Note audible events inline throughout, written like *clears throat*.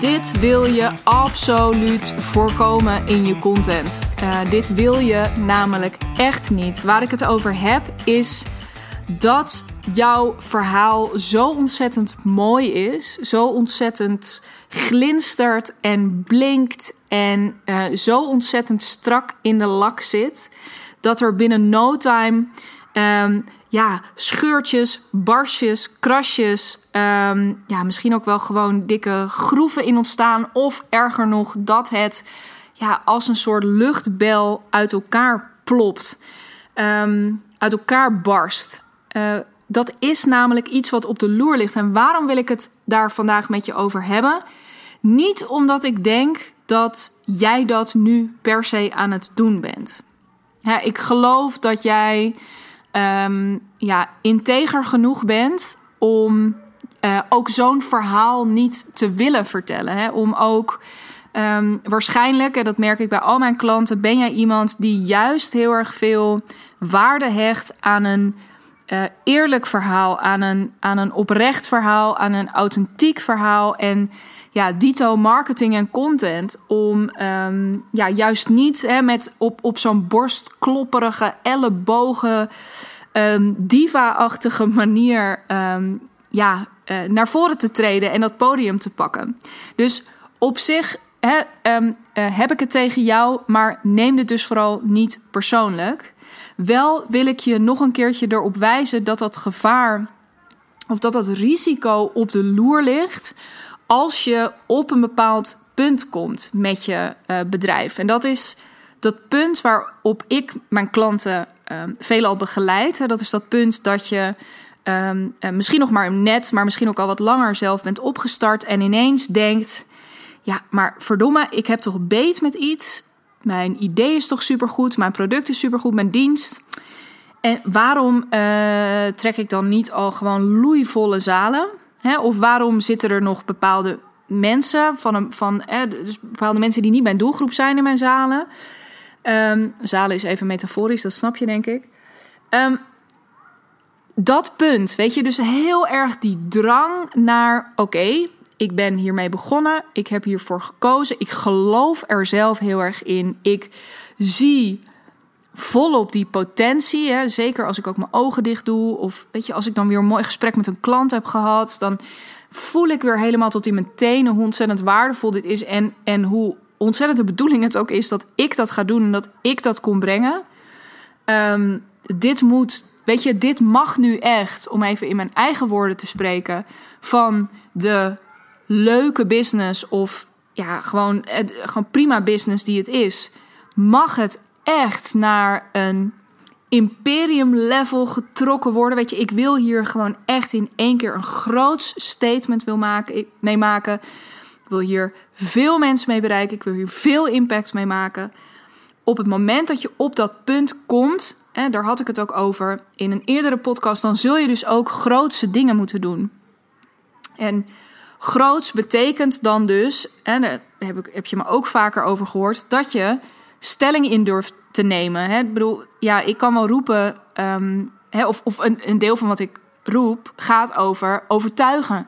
Dit wil je absoluut voorkomen in je content. Uh, dit wil je namelijk echt niet. Waar ik het over heb is dat jouw verhaal zo ontzettend mooi is, zo ontzettend glinstert en blinkt en uh, zo ontzettend strak in de lak zit, dat er binnen no time um, ja, scheurtjes, barsjes, krasjes, um, ja, misschien ook wel gewoon dikke groeven in ontstaan. Of erger nog, dat het ja, als een soort luchtbel uit elkaar plopt, um, uit elkaar barst. Uh, dat is namelijk iets wat op de loer ligt. En waarom wil ik het daar vandaag met je over hebben? Niet omdat ik denk dat jij dat nu per se aan het doen bent. Ik geloof dat jij um, ja, integer genoeg bent om uh, ook zo'n verhaal niet te willen vertellen. Hè? Om ook um, waarschijnlijk, en dat merk ik bij al mijn klanten, ben jij iemand die juist heel erg veel waarde hecht aan een uh, eerlijk verhaal, aan een, aan een oprecht verhaal, aan een authentiek verhaal. En ja, dito marketing en content om um, ja, juist niet hè, met op, op zo'n borstklopperige, ellebogen, um, diva-achtige manier um, ja, uh, naar voren te treden en dat podium te pakken. Dus op zich hè, uh, heb ik het tegen jou, maar neem het dus vooral niet persoonlijk. Wel wil ik je nog een keertje erop wijzen dat dat gevaar of dat dat risico op de loer ligt als je op een bepaald punt komt met je uh, bedrijf. En dat is dat punt waarop ik mijn klanten uh, veelal begeleid. Dat is dat punt dat je um, uh, misschien nog maar net, maar misschien ook al wat langer zelf bent opgestart en ineens denkt: ja, maar verdomme, ik heb toch beet met iets. Mijn idee is toch supergoed, mijn product is supergoed, mijn dienst. En waarom uh, trek ik dan niet al gewoon loeivolle zalen? Hè? Of waarom zitten er nog bepaalde mensen, van een, van, dus bepaalde mensen die niet mijn doelgroep zijn in mijn zalen? Um, zalen is even metaforisch, dat snap je denk ik. Um, dat punt, weet je, dus heel erg die drang naar: oké, ik ben hiermee begonnen, ik heb hiervoor gekozen, ik geloof er zelf heel erg in. Ik zie volop die potentie. Hè? Zeker als ik ook mijn ogen dicht doe. Of weet je, als ik dan weer een mooi gesprek met een klant heb gehad. Dan voel ik weer helemaal tot in mijn tenen hoe ontzettend waardevol dit is. En, en hoe ontzettend de bedoeling het ook is dat ik dat ga doen en dat ik dat kon brengen. Um, dit moet, weet je, dit mag nu echt, om even in mijn eigen woorden te spreken, van de leuke business of ja, gewoon, gewoon prima business die het is, mag het echt naar een imperium level getrokken worden. Weet je, ik wil hier gewoon echt in één keer een groot statement wil maken, mee maken. Ik wil hier veel mensen mee bereiken. Ik wil hier veel impact mee maken. Op het moment dat je op dat punt komt, en daar had ik het ook over in een eerdere podcast, dan zul je dus ook grootse dingen moeten doen. En groots betekent dan dus, en daar heb, ik, heb je me ook vaker over gehoord, dat je stelling in durft te nemen. Hè? Ik bedoel, ja, ik kan wel roepen, um, hè, of, of een, een, deel van wat ik roep gaat over overtuigen.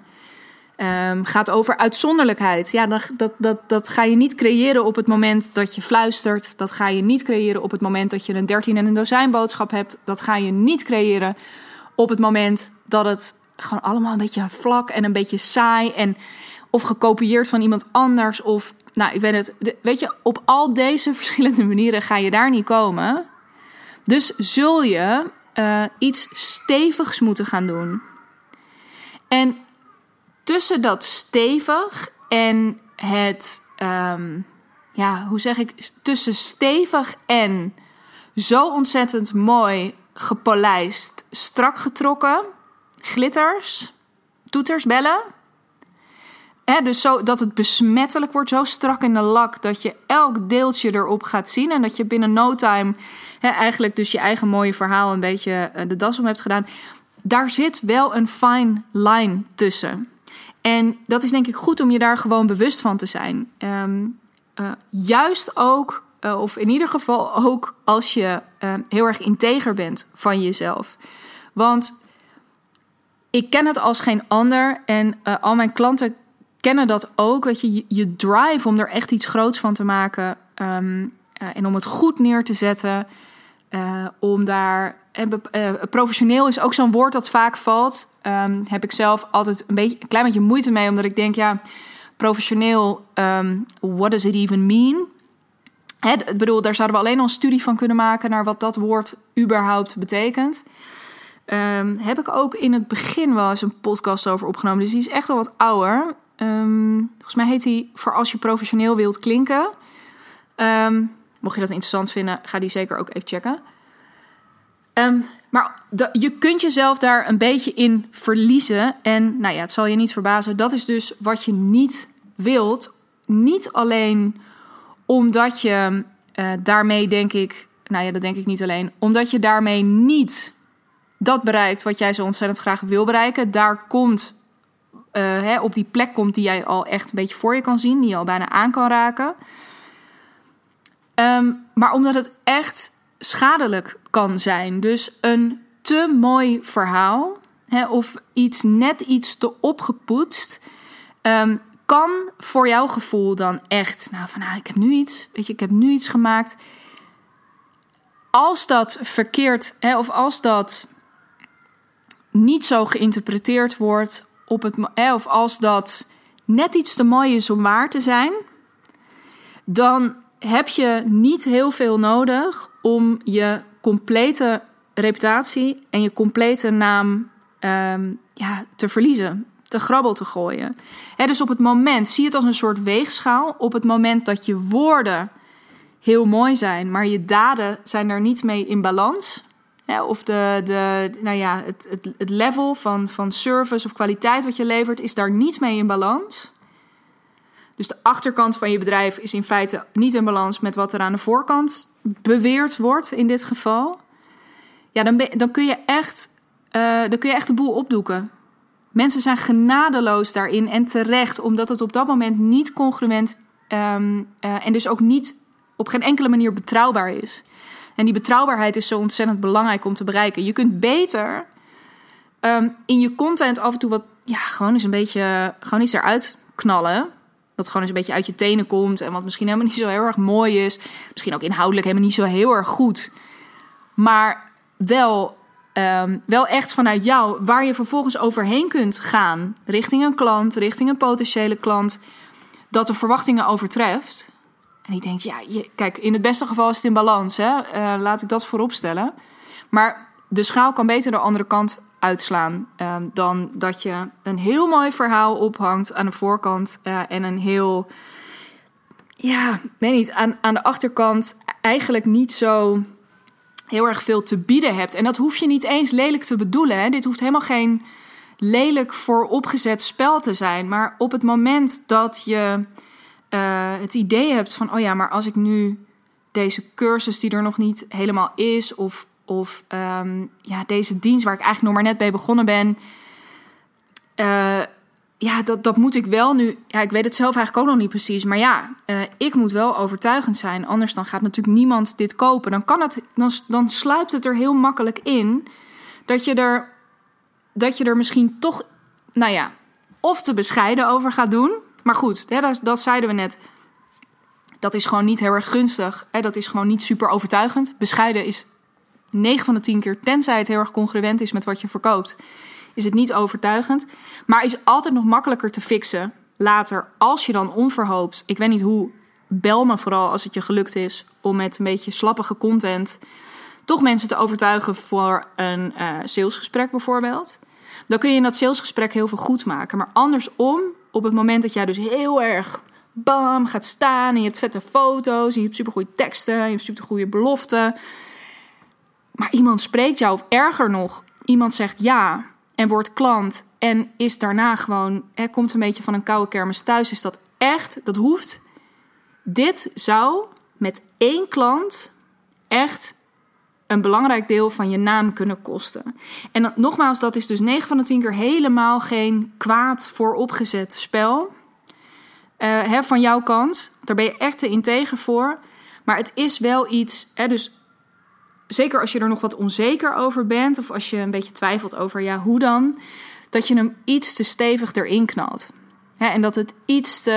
Um, gaat over uitzonderlijkheid. Ja, dat, dat, dat, dat ga je niet creëren op het moment dat je fluistert. Dat ga je niet creëren op het moment dat je een 13 en een dozijn boodschap hebt. Dat ga je niet creëren op het moment dat het gewoon allemaal een beetje vlak en een beetje saai en of gekopieerd van iemand anders of nou, ik weet het. Weet je, op al deze *laughs* verschillende manieren ga je daar niet komen. Dus zul je uh, iets stevigs moeten gaan doen. En tussen dat stevig en het, um, ja, hoe zeg ik, tussen stevig en zo ontzettend mooi gepolijst, strak getrokken, glitters, toeters, bellen dus zo, dat het besmettelijk wordt, zo strak in de lak dat je elk deeltje erop gaat zien. En dat je binnen no time eigenlijk dus je eigen mooie verhaal een beetje eh, de das om hebt gedaan. Daar zit wel een fine line tussen. En dat is denk ik goed om je daar gewoon bewust van te zijn. Um, uh, juist ook, uh, of in ieder geval ook als je heel erg integer bent van jezelf. Want ik ken het als geen ander en al mijn klanten kennen dat ook. Weet je, je, drive om er echt iets groots van te maken. Ehm, en om het goed neer te zetten. om daar. professioneel is ook zo'n woord dat vaak valt. Um, heb ik zelf altijd een beetje een klein beetje moeite mee, omdat ik denk, ja, professioneel, um, what does it even mean? Hè, ik bedoel, daar zouden we alleen al een studie van kunnen maken naar wat dat woord überhaupt betekent. Heb ik ook in het begin wel eens een podcast over opgenomen. Dus die is echt al wat ouder. Um, volgens mij heet die Voor als je professioneel wilt klinken. Um, mocht je dat interessant vinden, ga die zeker ook even checken. maar je kunt jezelf daar een beetje in verliezen. En nou ja, het zal je niet verbazen. Dat is dus wat je niet wilt. Niet alleen omdat je uh, daarmee denk ik, nou ja, dat denk ik niet alleen, omdat je daarmee niet dat bereikt wat jij zo ontzettend graag wil bereiken. Daar komt, uh, hè, op die plek komt die jij al echt een beetje voor je kan zien, die je al bijna aan kan raken. Um, maar omdat het echt schadelijk kan zijn. Dus een te mooi verhaal hè, of iets net iets te opgepoetst. Um, kan voor jouw gevoel dan echt, nou van nou, ik heb nu iets, weet je, ik heb nu iets gemaakt. Als dat verkeerd, hè, of als dat niet zo geïnterpreteerd wordt op het, of als dat net iets te mooi is om waar te zijn, dan heb je niet heel veel nodig om je complete reputatie en je complete naam um, ja, te verliezen te grabbel te gooien. dus op het moment, zie het als een soort weegschaal. Op het moment dat je woorden heel mooi zijn, maar je daden zijn er niet mee in balans. Of de, de, nou ja, het, het, het level van, van service of kwaliteit wat je levert is daar niet mee in balans. Dus de achterkant van je bedrijf is in feite niet in balans met wat er aan de voorkant beweerd wordt in dit geval. Ja, dan, dan, kun, je echt, uh, dan kun je echt de boel opdoeken. Mensen zijn genadeloos daarin en terecht, omdat het op dat moment niet congruent um, uh, en dus ook niet op geen enkele manier betrouwbaar is. En die betrouwbaarheid is zo ontzettend belangrijk om te bereiken. Je kunt beter um, in je content af en toe wat, ja, gewoon eens een beetje, gewoon iets eruit knallen. Wat gewoon eens een beetje uit je tenen komt en wat misschien helemaal niet zo heel erg mooi is. Misschien ook inhoudelijk helemaal niet zo heel erg goed. Maar wel um, wel echt vanuit jou, waar je vervolgens overheen kunt gaan, richting een klant, richting een potentiële klant, dat de verwachtingen overtreft. En ik denk, ja, je, kijk, in het beste geval is het in balans, hè? Uh, laat ik dat voorop stellen. Maar de schaal kan beter de andere kant uitslaan um, dan dat je een heel mooi verhaal ophangt aan de voorkant uh, en een heel, ja, nee niet, aan, aan de achterkant eigenlijk niet zo heel erg veel te bieden hebt. En dat hoef je niet eens lelijk te bedoelen. Hè? Dit hoeft helemaal geen lelijk voor opgezet spel te zijn. Maar op het moment dat je uh, het idee hebt van: oh ja, maar als ik nu deze cursus die er nog niet helemaal is, of, of um, ja, deze dienst waar ik eigenlijk nog maar net bij begonnen ben. Uh, ja, dat, dat moet ik wel nu. Ja, ik weet het zelf eigenlijk ook nog niet precies. Maar ja, uh, ik moet wel overtuigend zijn. Anders dan gaat natuurlijk niemand dit kopen. Dan, kan het, dan, dan sluipt het er heel makkelijk in dat je er, dat je er misschien toch, nou ja, of te bescheiden over gaat doen. Maar goed, dat, dat zeiden we net. Dat is gewoon niet heel erg gunstig. Hè, dat is gewoon niet super overtuigend. Bescheiden is 9 van de 10 keer, tenzij het heel erg congruent is met wat je verkoopt is het niet overtuigend. Maar is altijd nog makkelijker te fixen later als je dan onverhoopt. Ik weet niet hoe. Bel me vooral als het je gelukt is om met een beetje slappige content toch mensen te overtuigen voor een uh, salesgesprek bijvoorbeeld. Dan kun je in dat salesgesprek heel veel goed maken. Maar andersom, op het moment dat jij dus heel erg bam gaat staan en je hebt vette foto's en je hebt supergoeie teksten, en je hebt supergoeie beloften. Maar iemand spreekt jou of erger nog, iemand zegt ja en wordt klant en is daarna gewoon, hè, komt een beetje van een koude kermis thuis, is dat echt, dat hoeft. Dit zou met één klant echt een belangrijk deel van je naam kunnen kosten. En nogmaals, dat is dus 9 van de 10 keer helemaal geen kwaad voor opgezet spel uh, hè, van jouw kant. Daar ben je echt te integer voor. Maar het is wel iets, hè, dus zeker als je er nog wat onzeker over bent, of als je een beetje twijfelt over ja, hoe dan, dat je hem iets te stevig erin knalt. Hè, en dat het iets te,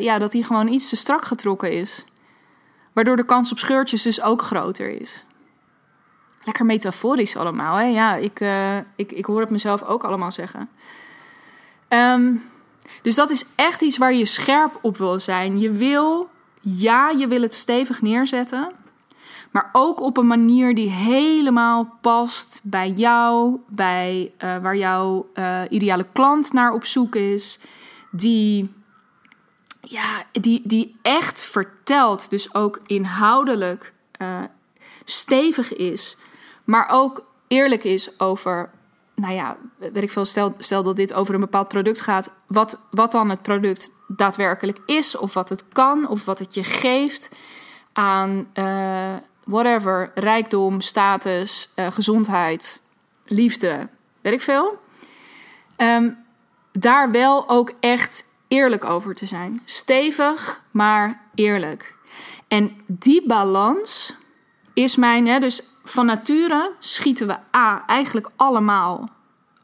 ja, dat die gewoon iets te strak getrokken is. Waardoor de kans op scheurtjes dus ook groter is. Lekker metaforisch allemaal. Hè? Ja, ik, uh, ik, ik hoor het mezelf ook allemaal zeggen. Um, dus dat is echt iets waar je scherp op wil zijn. Je wil, ja, je wil het stevig neerzetten. Maar ook op een manier die helemaal past bij jou, bij uh, waar jouw uh, ideale klant naar op zoek is. Die, ja, die, die echt vertelt, dus ook inhoudelijk stevig is. Maar ook eerlijk is over nou ja, weet ik veel, stel, stel dat dit over een bepaald product gaat, wat, wat dan het product daadwerkelijk is, of wat het kan, of wat het je geeft aan uh, whatever, rijkdom, status, uh, gezondheid, liefde, weet ik veel. Um, daar wel ook echt eerlijk over te zijn. Stevig, maar eerlijk. En die balans is mijn, hè, dus van nature schieten we A eigenlijk allemaal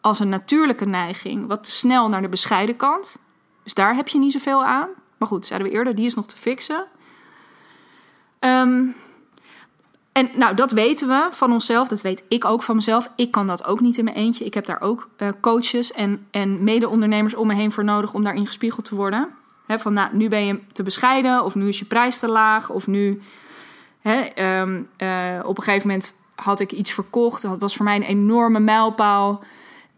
als een natuurlijke neiging wat snel naar de bescheiden kant. Dus daar heb je niet zoveel aan. Maar goed, zeiden we eerder, die is nog te fixen. Um, en nou, dat weten we van onszelf. Dat weet ik ook van mezelf. Ik kan dat ook niet in mijn eentje. Ik heb daar ook uh, coaches en, en mede-ondernemers om me heen voor nodig om daarin gespiegeld te worden. Van nou, nu ben je te bescheiden, of nu is je prijs te laag, of nu um, uh, op een gegeven moment had ik iets verkocht. Dat was voor mij een enorme mijlpaal.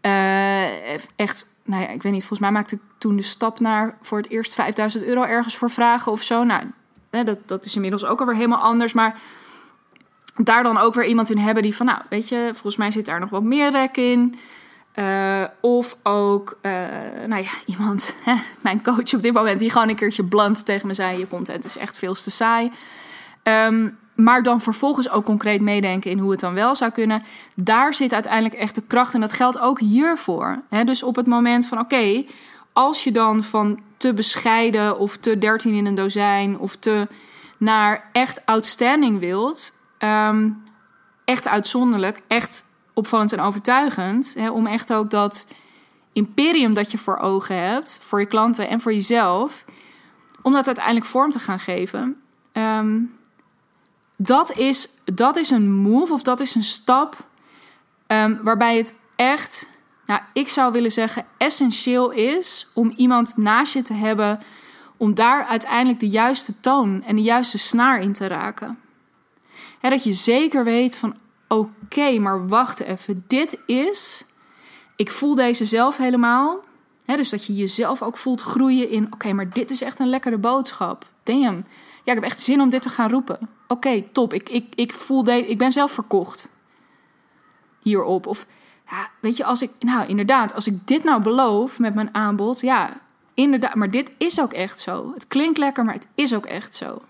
Uh, echt, nou ja, ik weet niet, volgens mij maakte ik toen de stap naar voor het eerst 5000 euro ergens voor vragen of zo. Nou, dat, dat is inmiddels ook alweer helemaal anders. Maar daar dan ook weer iemand in hebben die van, nou, weet je, volgens mij zit daar nog wat meer rek in. Uh, of ook, nou ja, *laughs* iemand, hè, mijn coach op dit moment, die gewoon een keertje bland tegen me zei: Je content is echt veel te saai. Um, maar dan vervolgens ook concreet meedenken in hoe het dan wel zou kunnen. Daar zit uiteindelijk echt de kracht. En dat geldt ook hiervoor. He, dus op het moment van: oké, als je dan van te bescheiden of te dertien in een dozijn of te naar echt outstanding wilt. Um, echt uitzonderlijk, echt opvallend en overtuigend. Om echt ook dat imperium dat je voor ogen hebt, voor je klanten en voor jezelf, om dat uiteindelijk vorm te gaan geven. Um, dat is, dat is een move of dat is een stap um, waarbij het echt, nou, ik zou willen zeggen, essentieel is om iemand naast je te hebben om daar uiteindelijk de juiste toon en de juiste snaar in te raken. dat je zeker weet van oké, maar wacht even, dit is, ik voel deze zelf helemaal. dus dat je jezelf ook voelt groeien in oké, maar dit is echt een lekkere boodschap. Damn ja, ik heb echt zin om dit te gaan roepen. Oké, top. Ik, ik, ik voel deze, ik ben zelf verkocht hierop. Of ja, weet je, als ik, nou inderdaad, als ik dit nou beloof met mijn aanbod, ja, inderdaad, maar dit is ook echt zo. Het klinkt lekker, maar het is ook echt zo.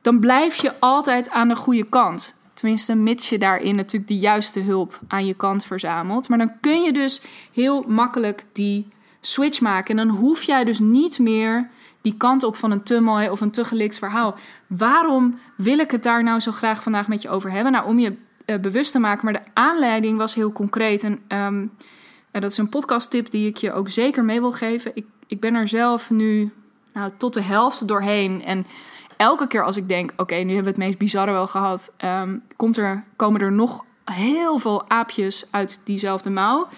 Dan blijf je altijd aan de goede kant. Tenminste, mits je daarin natuurlijk de juiste hulp aan je kant verzamelt. Maar dan kun je dus heel makkelijk die switch maken. En dan hoef jij dus niet meer die kant op van een te mooi of een te verhaal. Waarom wil ik het daar nou zo graag vandaag met je over hebben? Nou, om je uh, bewust te maken, maar de aanleiding was heel concreet. En um, uh, dat is een podcasttip die ik je ook zeker mee wil geven. Ik, ik ben er zelf nu nou, tot de helft doorheen. En elke keer als ik denk, oké, nu hebben we het meest bizarre wel gehad, um, komt er, komen er nog heel veel aapjes uit diezelfde mouw.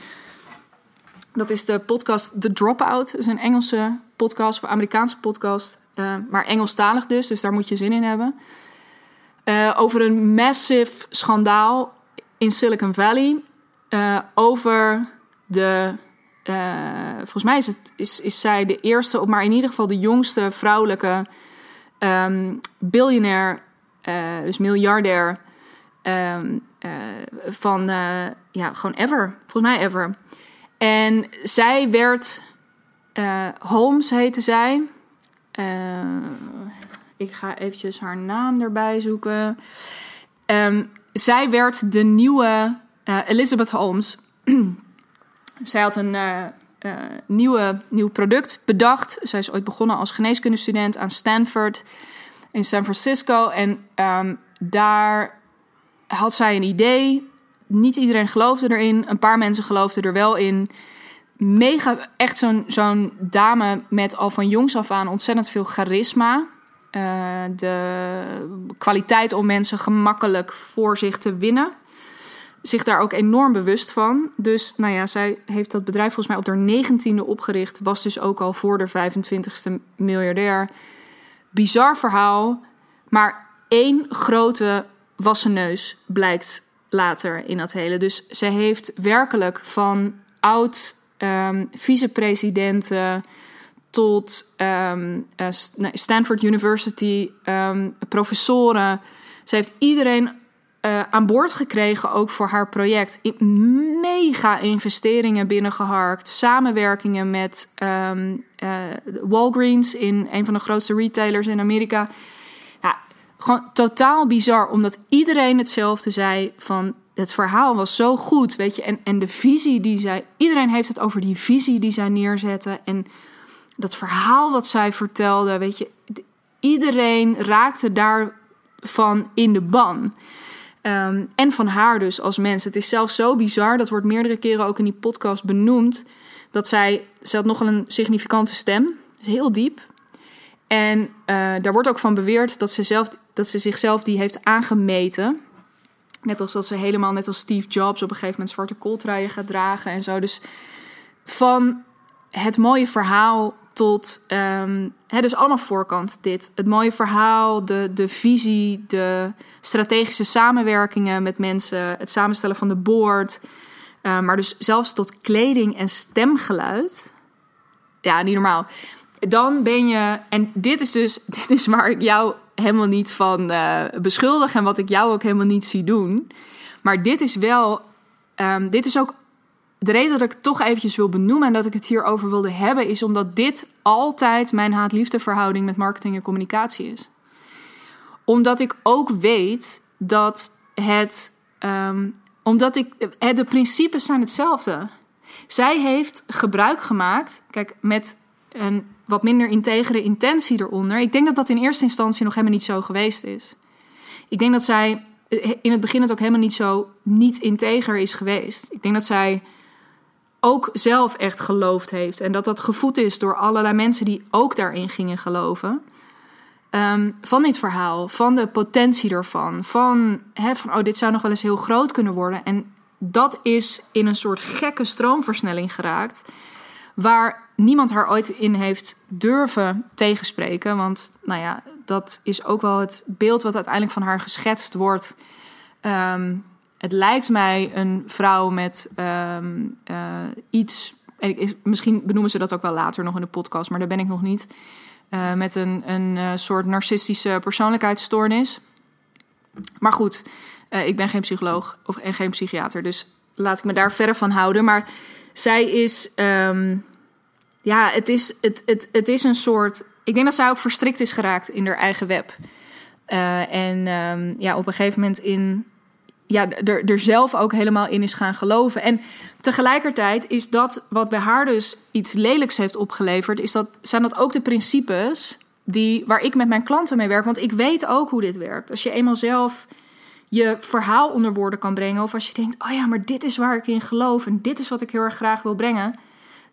Dat is de podcast The Dropout. Dat is een Engelse podcast of Amerikaanse podcast. Uh, maar Engelstalig dus, dus daar moet je zin in hebben. Uh, over een massive schandaal in Silicon Valley. Uh, over de. volgens mij is, het, is, is zij de eerste, maar in ieder geval de jongste vrouwelijke um, biljonair, dus miljardair. Um, van ja, gewoon ever. Volgens mij ever. En zij werd, uh, Holmes heette zij. Uh, ik ga eventjes haar naam erbij zoeken. Um, zij werd de nieuwe uh, Elizabeth Holmes. *clears throat* zij had een nieuwe, nieuw product bedacht. Zij is ooit begonnen als geneeskundestudent aan Stanford in San Francisco. En um, daar had zij een idee niet iedereen geloofde erin. Een paar mensen geloofden er wel in. mega, echt zo'n zo'n dame met al van jongs af aan ontzettend veel charisma. Uh, de kwaliteit om mensen gemakkelijk voor zich te winnen. Zich daar ook enorm bewust van. Dus nou ja, zij heeft dat bedrijf volgens mij op haar negentiende opgericht. Was dus ook al voor de 25ste miljardair. Bizar verhaal. Maar één grote wassen neus blijkt later in dat hele. Dus ze heeft werkelijk van oud um, vicepresidenten tot um, Stanford University um, professoren. Ze heeft iedereen uh, aan boord gekregen, ook voor haar project. Mega investeringen binnengeharkt. Samenwerkingen met uh, Walgreens, in een van de grootste retailers in Amerika. Gewoon totaal bizar, omdat iedereen hetzelfde zei van het verhaal was zo goed, weet je. En, en de visie die zij... Iedereen heeft het over die visie die zij neerzetten. En dat verhaal wat zij vertelde, weet je. Iedereen raakte daarvan in de ban. Um, en van haar dus als mens. Het is zelfs zo bizar, dat wordt meerdere keren ook in die podcast benoemd... dat zij... Ze had nogal een significante stem, heel diep. En uh, daar wordt ook van beweerd dat ze, zelf, dat ze zichzelf die heeft aangemeten... Net als dat ze helemaal, net als Steve Jobs, op een gegeven moment zwarte kooltruien gaat dragen en zo. Dus van het mooie verhaal tot, um, hè, dus allemaal voorkant dit. Het mooie verhaal, de, de visie, de strategische samenwerkingen met mensen, het samenstellen van de board. Uh, maar dus zelfs tot kleding en stemgeluid. Ja, niet normaal. Dan ben je, en dit is dus, *laughs* dit is waar ik jou helemaal niet van uh, beschuldig en wat ik jou ook helemaal niet zie doen. Maar dit is wel, um, dit is ook de reden dat ik het toch eventjes wil benoemen en dat ik het hierover wilde hebben, is omdat dit altijd mijn haat-liefde met marketing en communicatie is. Omdat ik ook weet dat het, um, omdat ik, de principes zijn hetzelfde. Zij heeft gebruik gemaakt, kijk, met een wat minder integere intentie eronder. Ik denk dat dat in eerste instantie nog helemaal niet zo geweest is. Ik denk dat zij eh, in het begin het ook helemaal niet zo niet integer is geweest. Ik denk dat zij ook zelf echt geloofd heeft. En dat dat gevoed is door allerlei mensen die ook daarin gingen geloven. Um, van dit verhaal, van de potentie ervan. Van, van, oh, dit zou nog wel eens heel groot kunnen worden. En dat is in een soort gekke stroomversnelling geraakt. Waar niemand haar ooit in heeft durven tegenspreken. Want nou ja, dat is ook wel het beeld wat uiteindelijk van haar geschetst wordt. Um, het lijkt mij een vrouw met um, uh, iets. Misschien benoemen ze dat ook wel later nog in de podcast, maar daar ben ik nog niet. Uh, met een, een uh, soort narcistische persoonlijkheidsstoornis. Maar goed, ik ben geen psycholoog of, en geen psychiater, dus laat ik me daar verder van houden. Maar zij is. Um, ja, het is, het, het, het is een soort. Ik denk dat zij ook verstrikt is geraakt in haar eigen web. Uh, en um, ja, op een gegeven moment in. Ja, er, er zelf ook helemaal in is gaan geloven. En tegelijkertijd is dat wat bij haar dus iets lelijks heeft opgeleverd, is dat, zijn dat ook de principes die, waar ik met mijn klanten mee werk. Want ik weet ook hoe dit werkt. Als je eenmaal zelf je verhaal onder woorden kan brengen, of als je denkt: oh ja, maar dit is waar ik in geloof en dit is wat ik heel erg graag wil brengen,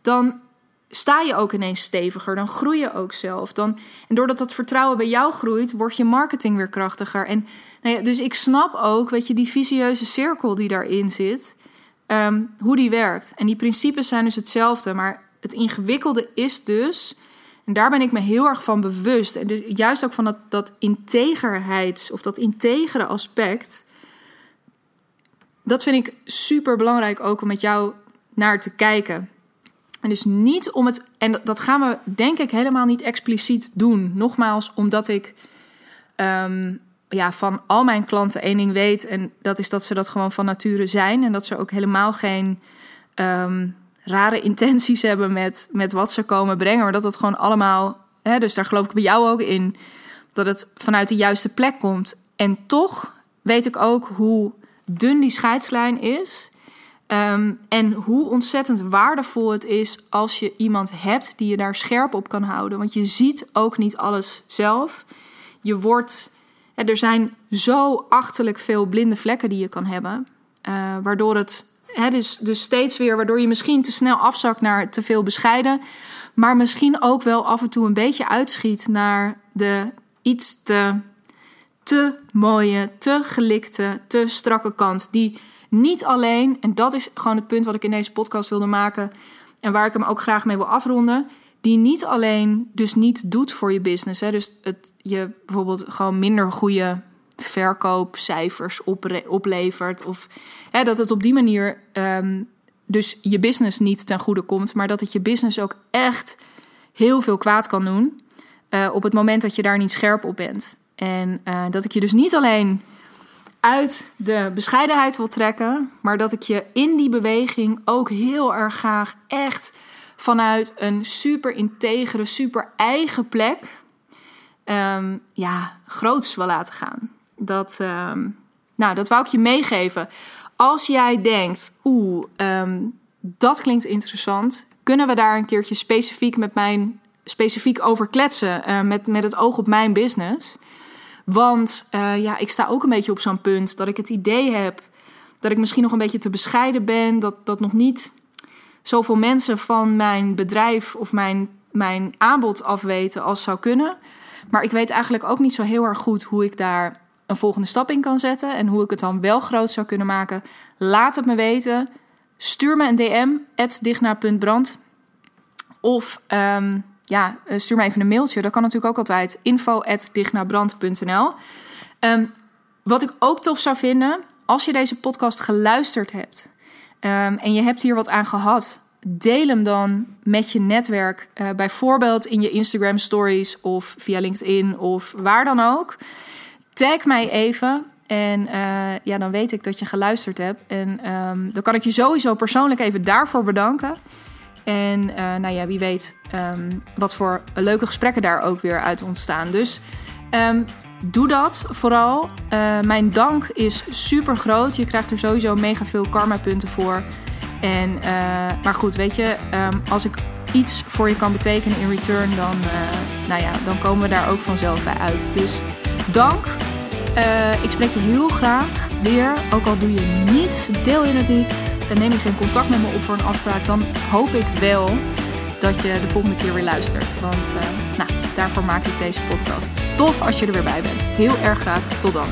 dan sta je ook ineens steviger. Dan groei je ook zelf. Dan, en doordat dat vertrouwen bij jou groeit, wordt je marketing weer krachtiger. En nou ja, dus ik snap ook, weet je, die visieuze cirkel die daarin zit, um, hoe die werkt. En die principes zijn dus hetzelfde. Maar het ingewikkelde is dus, en daar ben ik me heel erg van bewust. En dus juist ook van dat, dat integerheids- of dat integere aspect. Dat vind ik super belangrijk ook om met jou naar te kijken. En dus niet om het. En dat gaan we denk ik helemaal niet expliciet doen. Nogmaals, omdat ik um, ja, van al mijn klanten één ding weet. En dat is dat ze dat gewoon van nature zijn. En dat ze ook helemaal geen um, rare *laughs* intenties hebben met, met wat ze komen brengen. Maar dat het gewoon allemaal. Hè, dus daar geloof ik bij jou ook in. Dat het vanuit de juiste plek komt. En toch weet ik ook hoe dun die scheidslijn is. Um, en hoe ontzettend waardevol het is als je iemand hebt die je daar scherp op kan houden. Want je ziet ook niet alles zelf. Je wordt. er zijn zo achterlijk veel blinde vlekken die je kan hebben. Uh, waardoor het dus, dus steeds weer, waardoor je misschien te snel afzakt naar te veel bescheiden. Maar misschien ook wel af en toe een beetje uitschiet naar de iets te, te mooie, te gelikte, te strakke kant. Die niet alleen, en dat is gewoon het punt wat ik in deze podcast wilde maken. En waar ik hem ook graag mee wil afronden. Die niet alleen dus niet doet voor je business. Hè, dus het je bijvoorbeeld gewoon minder goede verkoopcijfers oplevert. Of hè, dat het op die manier um, dus je business niet ten goede komt. Maar dat het je business ook echt heel veel kwaad kan doen. Uh, op het moment dat je daar niet scherp op bent. En uh, dat ik je dus niet alleen uit de bescheidenheid wil trekken, maar dat ik je in die beweging ook heel erg graag echt vanuit een super integere, super eigen plek um, ja, groots wil laten gaan. Dat, um, nou, dat wou ik je meegeven. Als jij denkt, oeh, um, dat klinkt interessant, kunnen we daar een keertje specifiek met mijn specifiek over kletsen, uh, met, met het oog op mijn business. Want uh, ja, ik sta ook een beetje op zo'n punt dat ik het idee heb dat ik misschien nog een beetje te bescheiden ben, dat, dat nog niet zoveel mensen van mijn bedrijf of mijn, mijn aanbod afweten als zou kunnen. Maar ik weet eigenlijk ook niet zo heel erg goed hoe ik daar een volgende stap in kan zetten en hoe ik het dan wel groot zou kunnen maken. Laat het me weten. Stuur me een DM, digna.brand. Of um, ja, eh, stuur me even een mailtje. Dat kan natuurlijk ook altijd. info.dignabrand.nl um, ehm, Wat ik ook tof zou vinden, als je deze podcast geluisterd hebt... Um, en je hebt hier wat aan gehad... Deel hem dan met je netwerk. Uh, bijvoorbeeld in je Instagram stories of via LinkedIn of waar dan ook. Tag mij even en uh, ja, dan weet ik dat je geluisterd hebt. En um, dan kan ik je sowieso persoonlijk even daarvoor bedanken. En uh, nou ja, wie weet um, wat voor leuke gesprekken daar ook weer uit ontstaan. Dus um, doe dat vooral. Uh, mijn dank is super groot. Je krijgt er sowieso mega veel karma punten voor. En, uh, maar goed, weet je, um, als ik iets voor je kan betekenen in return, dan, nou ja, dan komen we daar ook vanzelf bij uit. Dus dank. ik spreek je heel graag weer. Ook al doe je niets, deel je het niet en neem je geen contact met me op voor een afspraak, dan hoop ik wel dat je de volgende keer weer luistert. Want uh, nou, daarvoor maak ik deze podcast. Tof als je er weer bij bent. Heel erg graag. Tot dan.